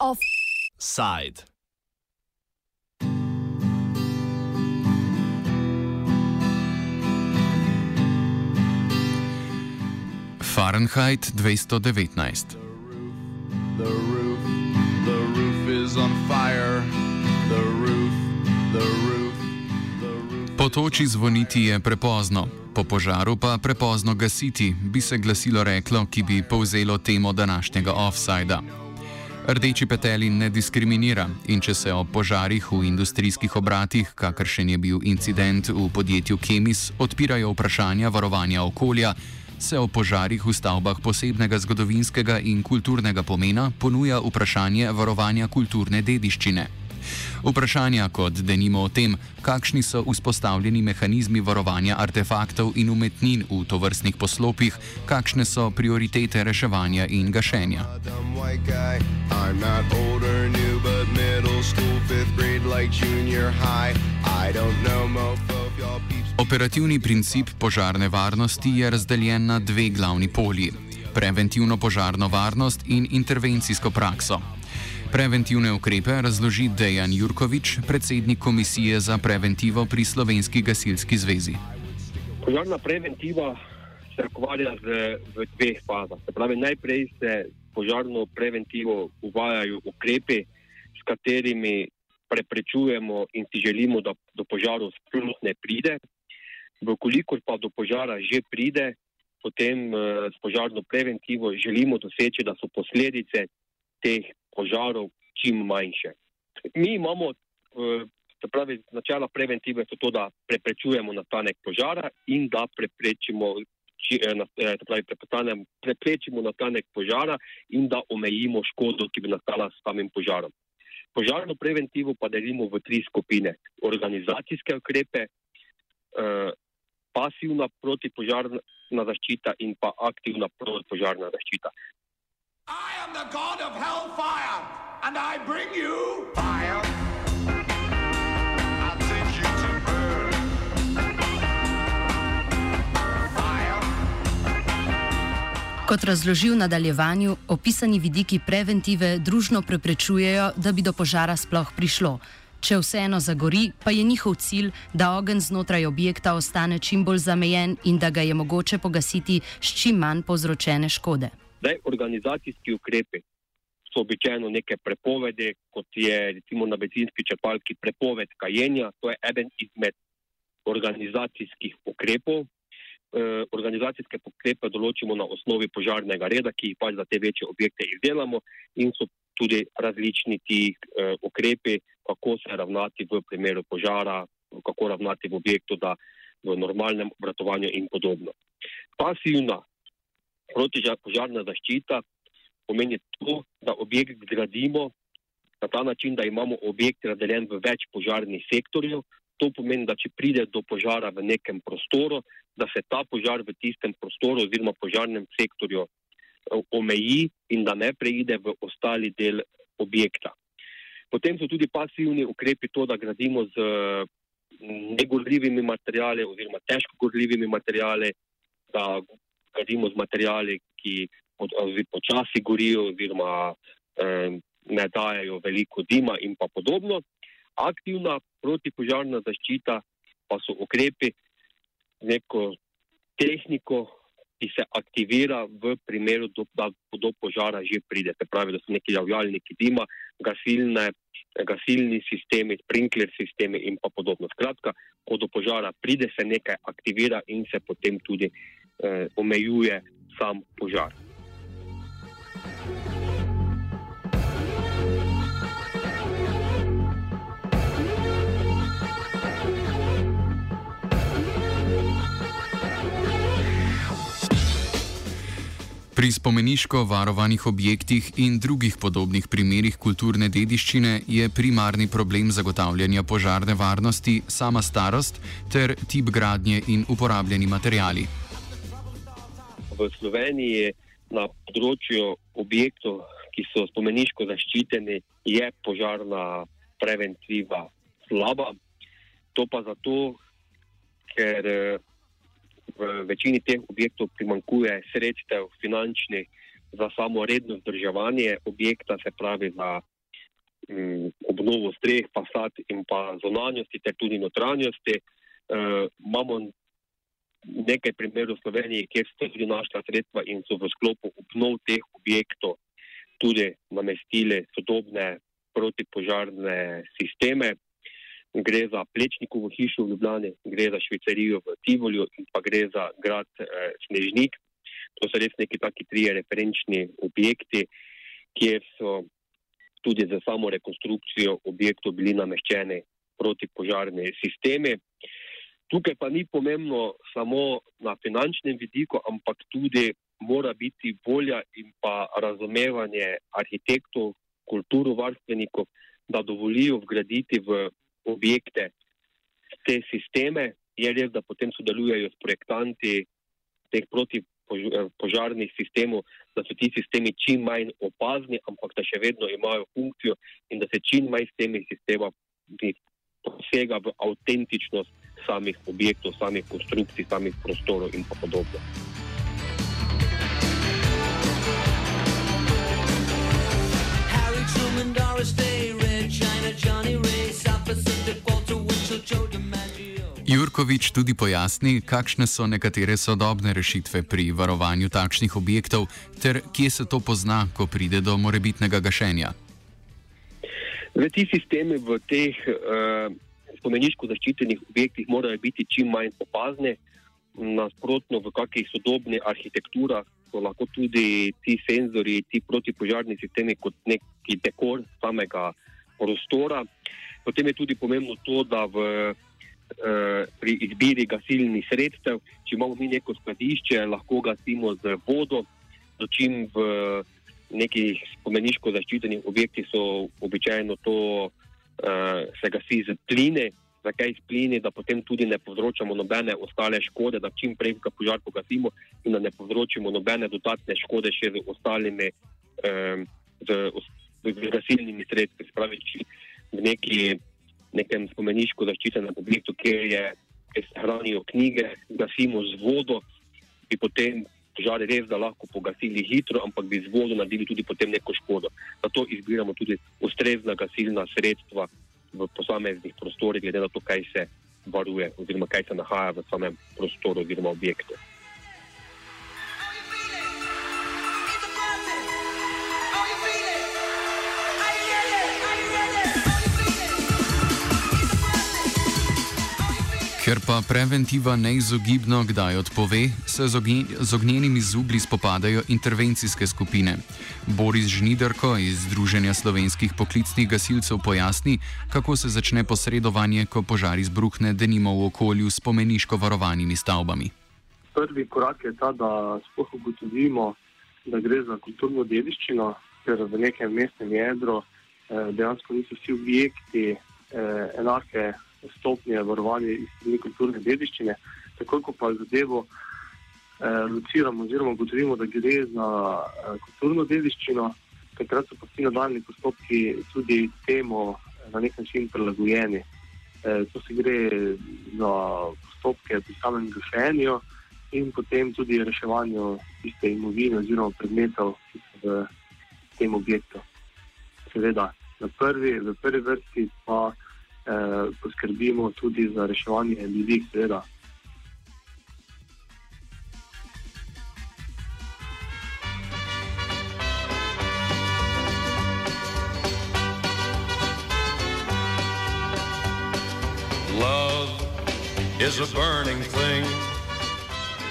Offside. Fahrenheit 219. The roof, the roof is on fire. Po toči zvoniti je prepozno, po požaru pa prepozno gasiti, bi se glasilo reklo, ki bi povzelo temo današnjega offsajda. Rdeči petelin ne diskriminira in če se o požarih v industrijskih obratih, kakršen je bil incident v podjetju Kemis, odpirajo vprašanja varovanja okolja, se o požarih v stavbah posebnega zgodovinskega in kulturnega pomena ponuja vprašanje varovanja kulturne dediščine. Vprašanja kot denimo o tem, kakšni so vzpostavljeni mehanizmi varovanja artefaktov in umetnin v tovrstnih poslopih, kakšne so prioritete reševanja in gašenja. Operativni princip požarne varnosti je razdeljen na dve glavni polji: preventivno požarno varnost in intervencijsko prakso. Preventivne ukrepe razloži Dejan Jurkovič, predsednik Komisije za preventivo pri Slovenski gasilski zvezi. Požarna preventiva se ukvarja z, v dveh fazah. Se pravi, najprej se požarno preventivo uvajajo ukrepi, s katerimi preprečujemo in si želimo, da do požarov sploh ne pride. Vkolikor pa do požara že pride, potem eh, s požarno preventivo želimo doseči, da so posledice teh požarov čim manjše. Mi imamo, eh, se pravi, načela preventive so to, da preprečujemo nastanek požara in da preprečimo, či- eh, eh, pravi, preprečimo nastanek požara in da omejimo škodo, ki bi nastala s samim požarom. Požarno preventivo pa delimo v tri skupine: organizacijske ukrepe, pasivna protipožarna zaščita in pa aktivna protipožarna zaščita. I am the god of hellfire, and I bring you fire. I take you to burn. Fire. Kot razloži v nadaljevanju, opisani vidiki preventive družno preprečujejo, da bi do požara sploh prišlo. Če vseeno zagori, pa je njihov cilj, da ogenj znotraj objekta ostane čim bolj zamejen in da ga je mogoče pogasiti s čim manj povzročene škode. Zdaj, organizacijski ukrepi so običajno neke prepovedi, kot je recimo na benzinski črpalki prepoved kajenja. To je eden izmed organizacijskih ukrepov. E, organizacijske ukrepe določimo na osnovi požarnega reda, ki jih pač za te večje objekte izdelamo, in so tudi različni ti e, ukrepi, kako se ravnati v primeru požara, kako ravnati v objektu, da v normalnem obratovanju in podobno. Pasivna protipožarna zaščita pomeni to, da objekt zgradimo na ta način, da imamo objekt razdeljen v več požarnih sektorjev. To pomeni, da če pride do požara v nekem prostoru, da se ta požar v tistem prostoru oziroma požarnem sektorju eh, omeji in da ne preide v ostali del objekta. Potem so tudi pasivni ukrepi to, da gradimo z mm, negorljivimi materijali oziroma težko gorljivimi materijali, da gradimo z materijali, ki pod- počasi gorijo oziroma eh, ne dajo veliko dima in pa podobno. Aktivna protipožarna zaščita pa so ukrepi z neko tehniko, ki se aktivira v primeru, do, da do požara že pride. Se pravi, da so neki javljalniki dima, gasilne, gasilni sistemi, sprinkler sistemi in pa podobno. Skratka, ko do požara pride, se nekaj aktivira in se potem tudi eh, omejuje sam požar. Pri spomeniško varovanih objektih in drugih podobnih primerih kulturne dediščine je primarni problem zagotavljanja požarne varnosti sama starost ter tip gradnje in uporabljeni materijali. V Sloveniji na področju objektov, ki so spomeniško zaščiteni, je požarna preventiva slaba. To pa zato, ker eh, v večini teh objektov primankuje sredstev finančnih za samo redno vzdrževanje objekta, se pravi za um, obnovo streh, fasad in pa zonanjosti ter tudi notranjosti. Uh, imamo nekaj primerov v Sloveniji, kjer so tudi našla sredstva in so v sklopu obnov teh objektov tudi namestili sodobne protipožarne sisteme. Gre za Plečnikovo hišo v Ljubljani, gre za Švicarijo v Tivolju in pa gre za grad eh, Snežnik. To so res neki taki trije referenčni objekti, kjer so tudi za samo rekonstrukcijo objektov bili nameščeni protipožarni sistemi. Tukaj pa ni pomembno samo na finančnem vidiku, ampak tudi mora biti volja in pa razumevanje arhitektov, kulturovarstvenikov, da dovolijo vgraditi v objekte te sisteme. Je res, da potem sodelujejo s projektanti teh protipožarnih sistemov, da so ti sistemi čim manj opazni, ampak da še vedno imajo funkcijo in da se čim manj s temi sistemi posega v avtentičnost samih objektov, samih konstrukcij, samih prostorov in podobno. Jurkovič tudi pojasni, kakšne so nekatere sodobne rešitve pri varovanju takšnih objektov, ter kje se to pozna, ko pride do morebitnega gašenja. Zdaj, ti sistemi v teh uh, spomeniško zaščitenih objektih morajo biti čim manj opazni, nasprotno v kakih sodobnih arhitekturah so lahko tudi ti senzori, ti protipožarni sistemi kot neki dekor samega prostora. Potem je tudi pomembno to, da v Eh, pri izbiri gasilnih sredstev. Če imamo mi neko skladišče, lahko gasimo z vodo, dočim v nekih spomeniško zaščitenih objektih so običajno to se gasi z pline. Zakaj iz plini, da potem tudi ne povzročamo nobene ostale škode, da čim prej ga požar pogasimo in da ne povzročimo nobene dodatne škode še z ostalimi um, gasilnimi sredstvi. Spravi, v neki nekem spomeniško zaščitenem objektu, kjer, je, kjer se hranijo knjige, gasimo z vodo, bi potem požare res da lahko pogasili hitro, ampak bi z vodo naredili tudi potem neko škodo. Zato izbiramo tudi ustrezna gasilna sredstva v posameznih prostorih, glede na to, kaj se varuje oziroma kaj se nahaja v samem prostoru oziroma objektu. Ker pa preventiva neizogibno kdaj odpove, se z ognjenimi zubli spopadajo intervencijske skupine. Boris Žniderko iz Združenja slovenskih poklicnih gasilcev pojasni, kako se začne posredovanje, ko požar izbruhne denimo v okolju s pomeniško varovanimi stavbami. Prvi korak je ta, da sploh ugotovimo, da gre za kulturno dediščino, ker v nekem mestnem jedru eh, dejansko niso vsi objekti eh, enake stopnje varovanja iz kulturne dediščine, tako ko pa zadevo eh, lociramo oziroma ugotovimo, da gre za eh, kulturno dediščino, takrat so pa vsi nadaljni postopki tudi temu eh, na nek način prilagojeni. Eh, to se gre za postopke pri samem gašenju in potem tudi reševanju tiste imovine oziroma predmetov, ki so v tem objektu. Seveda, na prvi, v prvi vrsti pa eh, poskrbimo tudi za reševanje ljudi, seveda.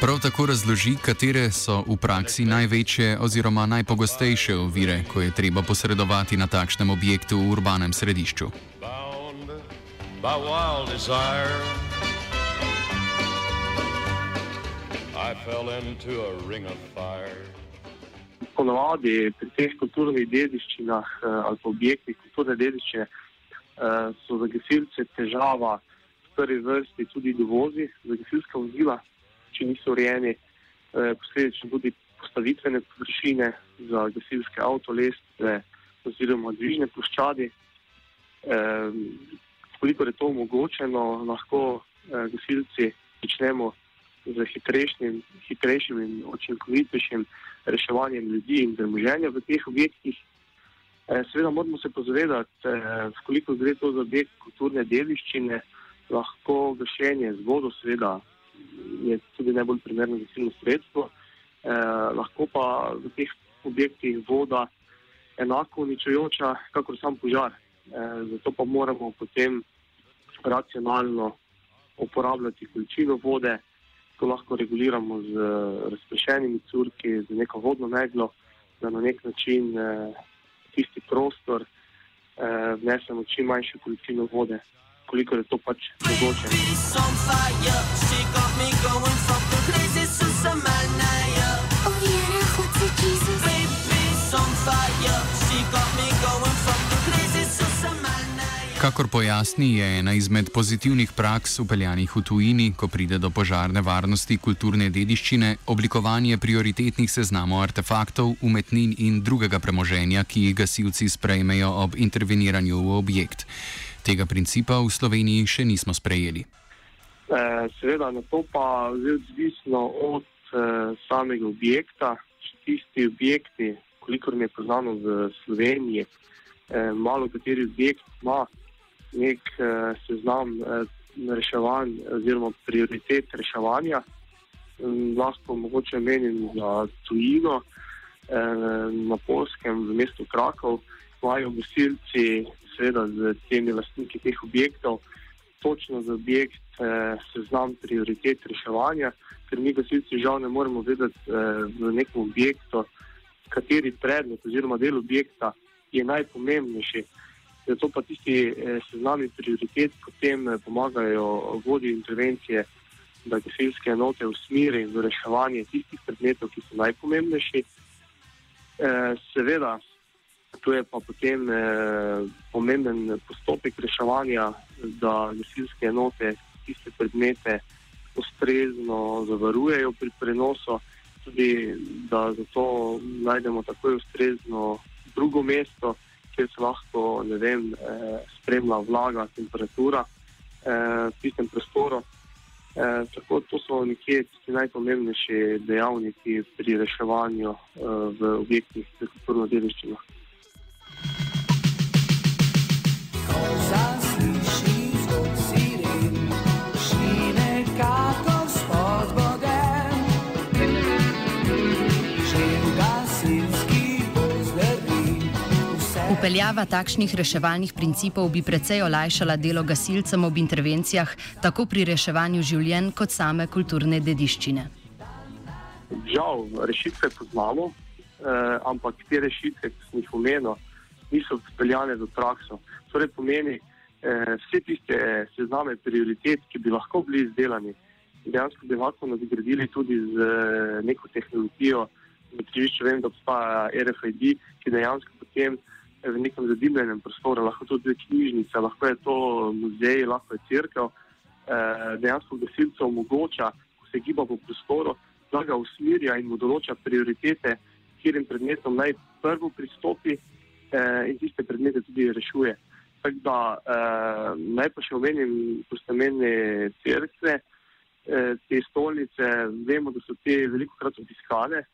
Prav tako razloži, katere so v praksi največje oziroma najpogostejše ovire, ko je treba posredovati na takšnem objektu v urbanem središču by wild desire. I fell into a ring of fire. Ponovadi pri teh kulturnih dediščinah eh, ali pa objektih kulturne dediščine eh, so za gasilce težava v prvi vrsti tudi dovozi za gasilska vozila, če niso urejeni, eh, posledično tudi postavitvene površine za gasilske avtolestve oziroma dvižne ploščadi koliko je to omogočeno, lahko eh, gasilci začnemo z hitrejšim, hitrejšim in učinkovitejšim reševanjem ljudi in premoženja v teh objektih. Eh, seveda moramo se pozavedati, eh, koliko gre to za objekt kulturne dediščine, lahko gašenje z vodo, seveda je tudi najbolj primerno gasilno sredstvo, eh, lahko pa v teh objektih voda enako uničujoča, kakor sam požar. Eh, zato pa moramo potem racionalno uporabljati količino vode, to lahko reguliramo z razprešenimi curki, z neko vodno meglo, da na nek način eh, tisti prostor eh, vnesemo čim manjšo količino vode, koliko je to pač mogoče. Kakor pojasni, je ena izmed pozitivnih praks upeljanih v tujini, ko pride do požarne varnosti kulturne dediščine, oblikovanje prioritetnih seznamov artefaktov, umetnin in drugega premoženja, ki jih gasilci sprejmejo ob interveniranju v objekt. Tega principa v Sloveniji še nismo sprejeli. Eh, seveda, na to pa je odvisno od eh, samega objekta. Tisti objekti, kolikor mi je poznano v Sloveniji, eh, malo kateri objekt ima nek uh, seznam uh, reševanj oziroma prioritet reševanja. Um, lahko mogoče menim za tujino, uh, na Polskem, v mestu Krakov, imajo gosilci, seveda z temi lastniki teh objektov, točno za objekt uh, seznam prioritet reševanja, ker mi gosilci žal ne moremo vedeti uh, v nekem objektu, kateri predmet oziroma del objekta je najpomembnejši. Zato pa tisti eh, seznami prioritet potem eh, pomagajo vodji intervencije, da gasilske enote usmeri v reševanje tistih predmetov, ki so najpomembnejši. Eh, seveda, tu je pa potem pomemben postopek reševanja, da gasilske enote tiste predmete ustrezno zavarujejo pri prenosu, tudi da zato najdemo takoj ustrezno drugo mesto kjer se lahko vem, eh, spremlja vlaga, temperatura eh, v tistem prostoru. Eh, tako to so nekje tisti najpomembnejši dejavniki pri reševanju eh, v objektih za kulturno dediščino. Upeljava takšnih reševalnih principov bi precej olajšala delo gasilcem ob intervencijah, tako pri reševanju življenj, kot same kulturne dediščine. Žal, rešitve poznamo, eh, ampak te rešitve, ki smo jih omenili, niso speljane v prakso. Torej, pomeni, eh, vse tiste sezname prioritet, ki bi lahko bili izdelani, dejansko bi lahko nadgradili tudi z eh, neko tehnologijo. Križišču vem, da obstaja RFID, ki dejansko potem v nekem zadimljenem prostoru, lahko tudi knjižnica, lahko je to muzej, lahko je crkva. Eh, dejansko gasilce omogoča, ko se giba po prostoru, da ga usmerja in mu določa prioritete, kjerim predmetom naj prvo pristopi eh, in tiste predmete tudi rešuje. Tako da eh, naj pa še omenim, ko ste menili crkve, te stolnice, vemo, da so te veliko krat obiskane.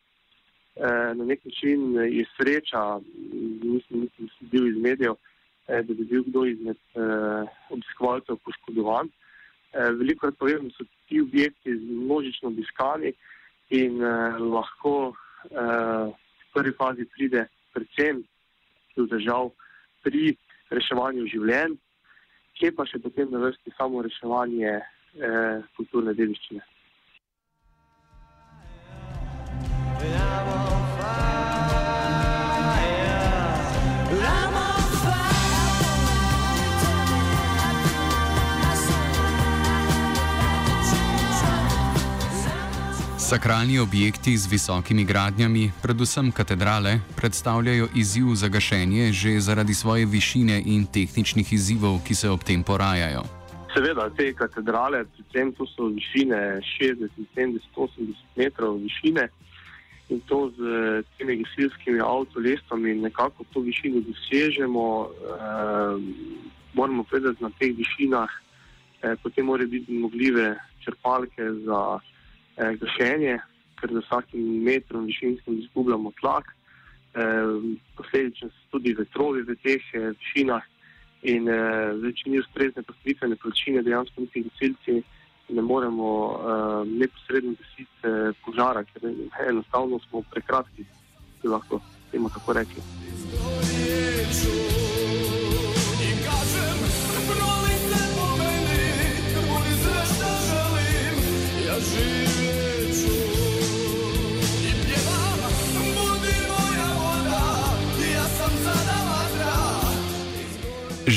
Na nek način je sreča, nisem, nisem bil iz medijev, eh, da bi bil kdo izmed eh, obiskovalcev poškodovan. Eh, veliko krat povem, da so ti objekti množično obiskani in eh, lahko eh, v prvi fazi pride predvsem do držav pri reševanju življenj, kje pa še potem na vrsti samo reševanje eh, kulturne dediščine. Sakralni objekti z visokimi gradnjami, predvsem katedrale, predstavljajo izziv za gašenje že zaradi svoje višine in tehničnih izzivov, ki se ob tem porajajo. Seveda, te katedrale, predvsem to so višine 60, 70, 80 metrov višine in to z temi gasilskimi avtolestami nekako to višino dosežemo. Eh, moramo povedati, na teh višinah eh, potem morajo biti mogljive črpalke za eh, gašenje, ker za vsakim metrom višinskim izgubljamo tlak. Eh, posledično so tudi vetrovi v teh eh, višinah in eh, zdaj, če ni ustrezne postavitvene pločine, dejansko niti gasilci ne moremo uh, neposredno gasiti uh, požara, ker enostavno smo prekratki, da lahko temu tako rečemo.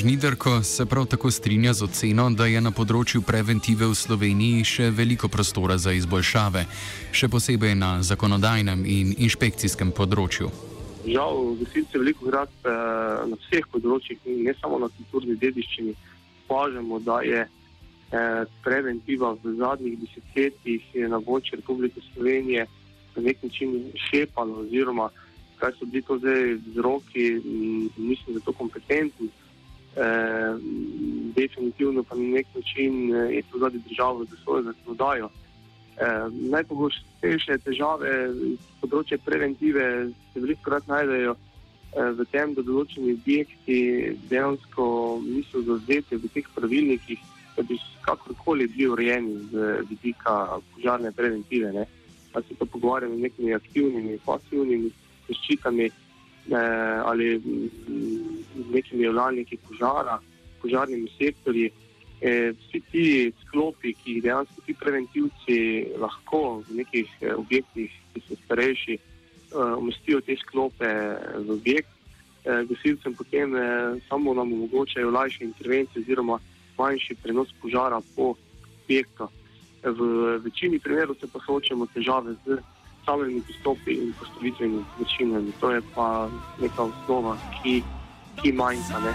Žnidarko se prav tako strinja z oceno, da je na področju preventive v Sloveniji še veliko prostora za izboljšave, še posebej na zakonodajnem in inšpekcijskem področju. Žal, gasilci veliko krat eh, na vseh področjih, ne samo na kulturni dediščini, opažamo, da je eh, preventiva v zadnjih desetletjih na območju Republike Slovenije na nek način šepala, oziroma kaj so bili to zdaj vzroki, nisem za to kompetenten. Eh, definitivno pa na nek način eh, je to zadnji država za svojo zakonodajo. Eh, najpogostejše težave z področja preventive se veliko krat najdejo eh, v tem, da določeni objekti dejansko niso zauzeti v teh pravilnikih, da bi kakorkoli bili urejeni z vidika požarne preventive. Ne. Pa se to pogovarjamo z nekimi aktivnimi, pasivnimi zaščitami eh, ali nekimi javljalniki požara, požarnimi sektorji. Eh, vsi ti sklopi, ki jih dejansko ti preventivci lahko v nekih eh, objektih, ki so starejši, eh, umestijo te sklope v objekt, eh, gasilcem potem eh, samo nam omogočajo lažje intervencije oziroma manjši prenos požara po objektu. V večini primerov se pa soočamo težave z samimi pristopi in postavitvenimi načinami. To je pa neka osnova, ki, ki manjka. Ne.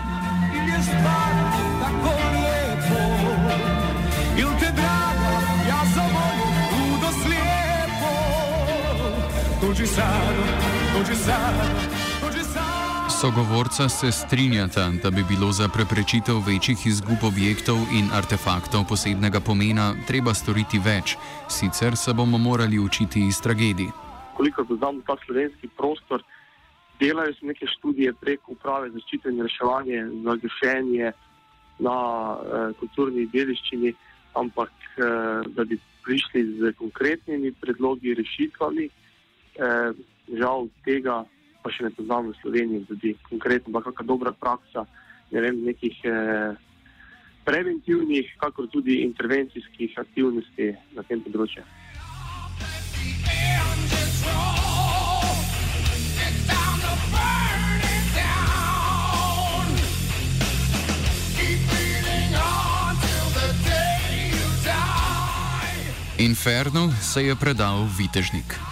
Dođi sad, dođi sad. Sogovorca se strinjata, da bi bilo za preprečitev večjih izgub objektov in artefaktov posebnega pomena treba storiti več, sicer se bomo morali učiti iz tragedij. Koliko poznamo ta slovenski prostor, delajo se neke študije prek uprave zaščite in reševanje za gašenje na eh, kulturni dediščini, ampak eh, da bi prišli z konkretnimi predlogi, rešitvami, eh, žal tega pa še ne poznam v Sloveniji, da bi konkretno bila kakšna dobra praksa, ne vem, nekih eh, preventivnih, kakor tudi intervencijskih aktivnosti na tem področju. Inferno se je predal Vitežnik.